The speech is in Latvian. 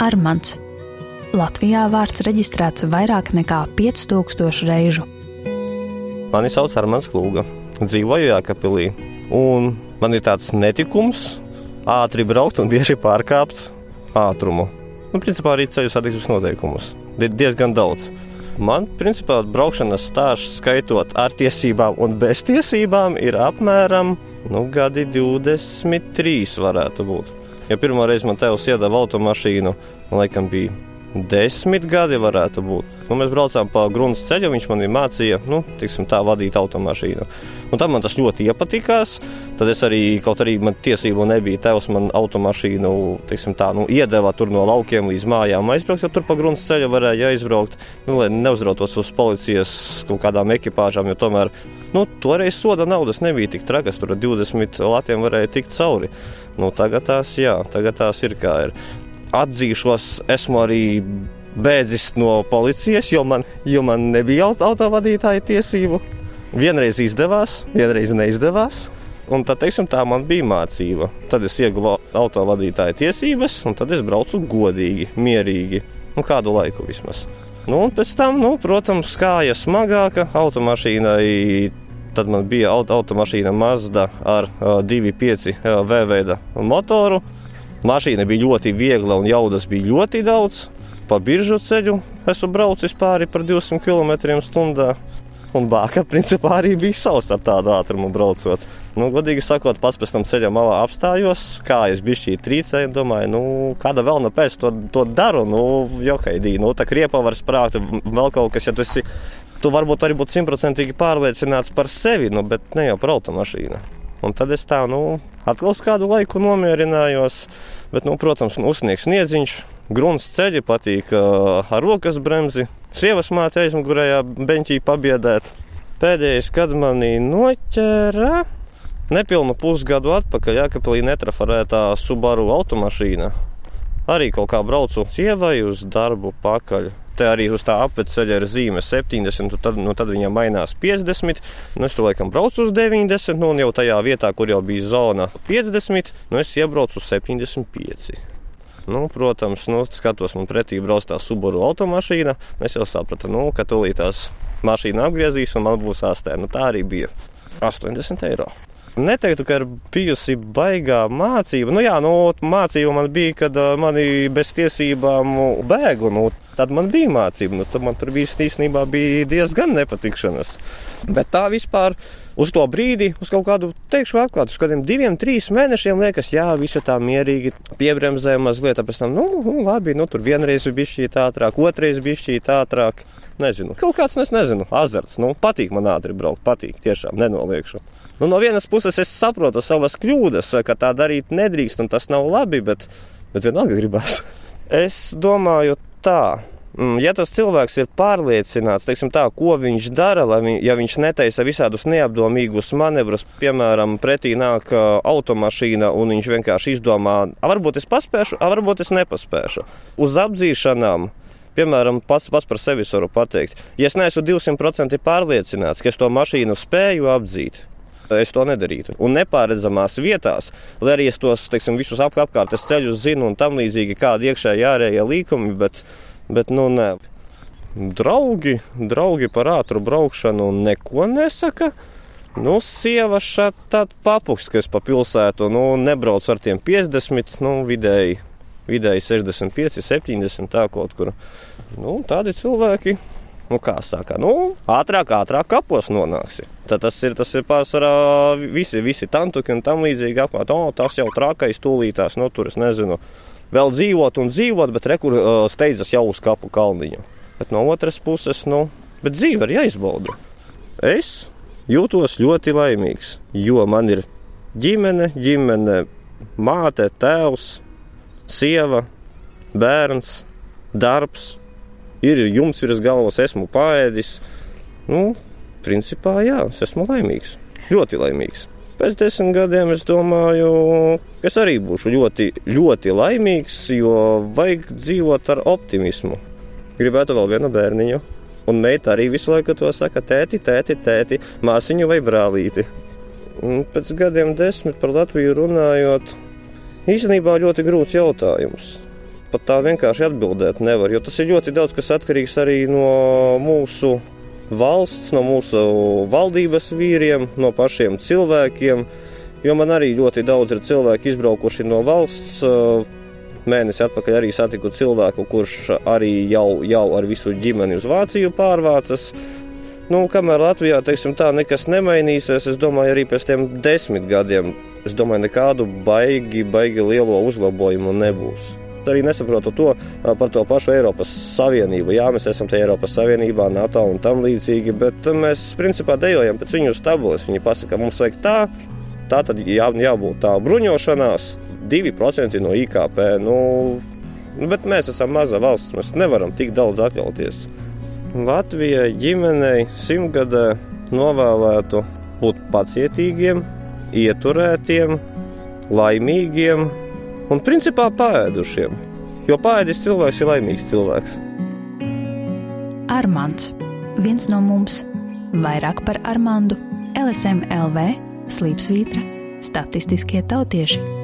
Armants. Latvijā vārds reģistrēts vairāk nekā 5000 reižu. Mani sauc Armāns Klūga. Dzīvoju Jākapilī. Un man ir tāds netikums ātri braukt un bieži pārkāpt ātrumu. Nu, principā arī ceļu satiksmes noteikumus. Ir diezgan daudz. Man, principā, braukšanas stāsts, skaitot ar tiesībām un bez tiesībām, ir apmēram nu, gadi 23. varētu būt. Ja pirmo reizi man tevs iedeva automašīnu, man laikam bija desmit gadi varētu būt. Nu, mēs braucām pa grunts ceļu, viņš man mācīja, nu, tiksim, tā vadīt automašīnu. Un tam man tas ļoti iepatikās. Tad es arī, kaut arī man tiesību nebija, tevs man automašīnu tiksim, tā, nu, iedeva tur no laukiem līdz mājām aizbraukt, jo tur pa grunts ceļu varēja aizbraukt, nu, lai neuzrautos uz policijas kaut kādām ekipāžām, jo tomēr nu, toreiz soda naudas nebija tik trakas, tur ar 20 latiem varēja tikt cauri. Nu, tagad tās, jā, tagad tās ir kā ir atzīšos, esmu arī bēdzis no policijas, jo man, jo man nebija autovadītāja tiesību. Vienreiz izdevās, vienreiz neizdevās. Un tad, teiksim, tā bija mācība. Tad es ieguvu autovadītāja tiesības, un tad es braucu godīgi, mierīgi. Nu, kādu laiku vismaz. Nu, un pēc tam, nu, protams, kāja smagāka automašīnai. Tad man bija auto, automašīna Mazda ar uh, 2,5 uh, V veida motoru. Mašīna bija ļoti viegla un jaudas bija ļoti daudz. Pa biržu ceļu esmu braucis pāri par 200 km/h. Un bāka principā arī bija savs ar tādu ātrumu braucot. Nu, godīgi sakot, pats pēc tam ceļā malā apstājos, kā es biju šī trīcēja. Domāju, nu, kāda vēl no pēc to, to daru. Nu, johaidī, nu, tā kriepa var sprākt, vēl kaut kas, ja tu esi. Tu varbūt arī būtu simtprocentīgi pārliecināts par sevi, nu, bet ne jau par automašīnu. Un tad es tā, nu, atkal kādu laiku nomierinājos. Bet, nu, protams, nu, uzsniegs sniedziņš, grunts ceļi patīk uh, ar rokas bremzi. Sievas māte aizmugurējā beņķī pabiedēt. Pēdējais, kad manī noķēra, nepilnu pusgadu atpakaļ, Jākapelī netrafarētā Subaru automašīna. Arī kaut kā braucu sievai uz darbu pakaļ te arī uz tā apceļa ir zīme 70, tad, nu, tad viņam mainās 50. Nu, es tur laikam braucu uz 90, nu, un jau tajā vietā, kur jau bija zona 50, nu, es iebraucu uz 75. Nu, protams, nu, skatos, man pretī brauc tā Subaru automašīna. Es jau sapratu, nu, ka tūlīt tās mašīna apgriezīs un man būs ārstē. Nu, tā arī bija 80 eiro. Neteiktu, ka ir bijusi baigā mācība. Nu, jā, nu, mācība man bija, kad mani bez tiesībām bēgu. Nu, tad man bija mācība. Nu, tad man tur bija īstenībā bija diezgan nepatikšanas. Bet tā vispār uz to brīdi, uz kaut kādu, teikšu, atklātu, uz kādiem diviem, trīs mēnešiem liekas, jā, visi tā mierīgi piebremzē mazliet. Pēc tam, nu, nu labi, nu, tur vienreiz bija šī tā ātrāk, otrreiz bija šī tā ātrāk. Nezinu, kaut kāds, nu, es nezinu, azarts. Nu, patīk man ātri braukt, patīk, tiešām nenoliekšu. Nu, no vienas puses es saprotu savas kļūdas, ka tā darīt nedrīkst, un tas nav labi, bet, bet vienalga gribās. Es domāju tā. Mm, ja tas cilvēks ir pārliecināts, teiksim, tā, ko viņš dara, lai vi, ja viņš netaisa visādus neapdomīgus manevrus, piemēram, pretī nāk automašīna un viņš vienkārši izdomā, varbūt es paspēšu, varbūt es nepaspēšu. Uz apdzīšanām Piemēram, pats, pats par sevi varu pateikt, ja es neesmu 200% pārliecināts, ka es to mašīnu spēju apdzīt, es to nedarītu. Un nepārredzamās vietās, lai arī es tos teiksim, visus ap, apkārtnes ceļus zinu un tam līdzīgi, kādi iekšēji ārējie līkumi, bet, bet nu, nē. Draugi, draugi par ātru braukšanu neko nesaka. Nu, sieva šeit tāda papuks, kas pa pilsētu, nu, nebrauc ar tiem 50, nu, vidēji, vidēji 65, 70, tā kaut kur. Nu, tādi cilvēki nu, kā saka, nu, ātrāk, ātrāk kapos nonāksi. Tad tas ir, tas ir pārsvarā visi, visi tantuki un tam līdzīgi apkārt. O, tas jau trakais tūlītās, nu, tur es nezinu. Vēl dzīvot un dzīvot, bet rekur uh, steidzas jau uz kapu kalniņu. Bet no otras puses, nu, bet dzīve ir jāizbauda. Es jūtos ļoti laimīgs, jo man ir ģimene, ģimene, māte, tēvs, sieva, bērns, darbs, ir jumts virs galvas, esmu paēdis. Nu, principā, jā, es esmu laimīgs. Ļoti laimīgs. Pēc desmit gadiem es domāju, ka es arī būšu ļoti, ļoti laimīgs, jo vajag dzīvot ar optimismu. Gribētu vēl vienu bērniņu. Un meita arī visu laiku to saka, tēti, tēti, tēti, māsiņu vai brālīti. Un pēc gadiem desmit par Latviju runājot, īstenībā ļoti grūts jautājums. Pat tā vienkārši atbildēt nevar, jo tas ir ļoti daudz kas atkarīgs arī no mūsu valsts, no mūsu valdības vīriem, no pašiem cilvēkiem. Jo man arī ļoti daudz ir cilvēki izbraukuši no valsts. Mēnesi atpakaļ arī satiku cilvēku, kurš arī jau, jau ar visu ģimeni uz Vāciju pārvācas. Nu, kamēr Latvijā teiksim, tā nekas nemainīsies, es domāju, arī pēc tiem desmit gadiem, es domāju, nekādu baigi, baigi lielo uzlabojumu nebūs arī nesaprotu to par to pašu Eiropas Savienību. Jā, mēs esam tajā Eiropas Savienībā, NATO un tam līdzīgi, bet mēs principā dejojam pēc viņu stabulas. Viņi pasaka, mums vajag tā, tā tad jā, jābūt tā bruņošanās 2% no IKP. Nu, bet mēs esam maza valsts, mēs nevaram tik daudz atļauties. Latvijai ģimenei simtgadē novēlētu būt pacietīgiem, ieturētiem, laimīgiem un principā pāēdušiem. Jo pāēdis cilvēks ir laimīgs cilvēks. Armāns, viens no mums, vairāk par Armāndu, LSM LV, Slīpsvītra, statistiskie tautieši.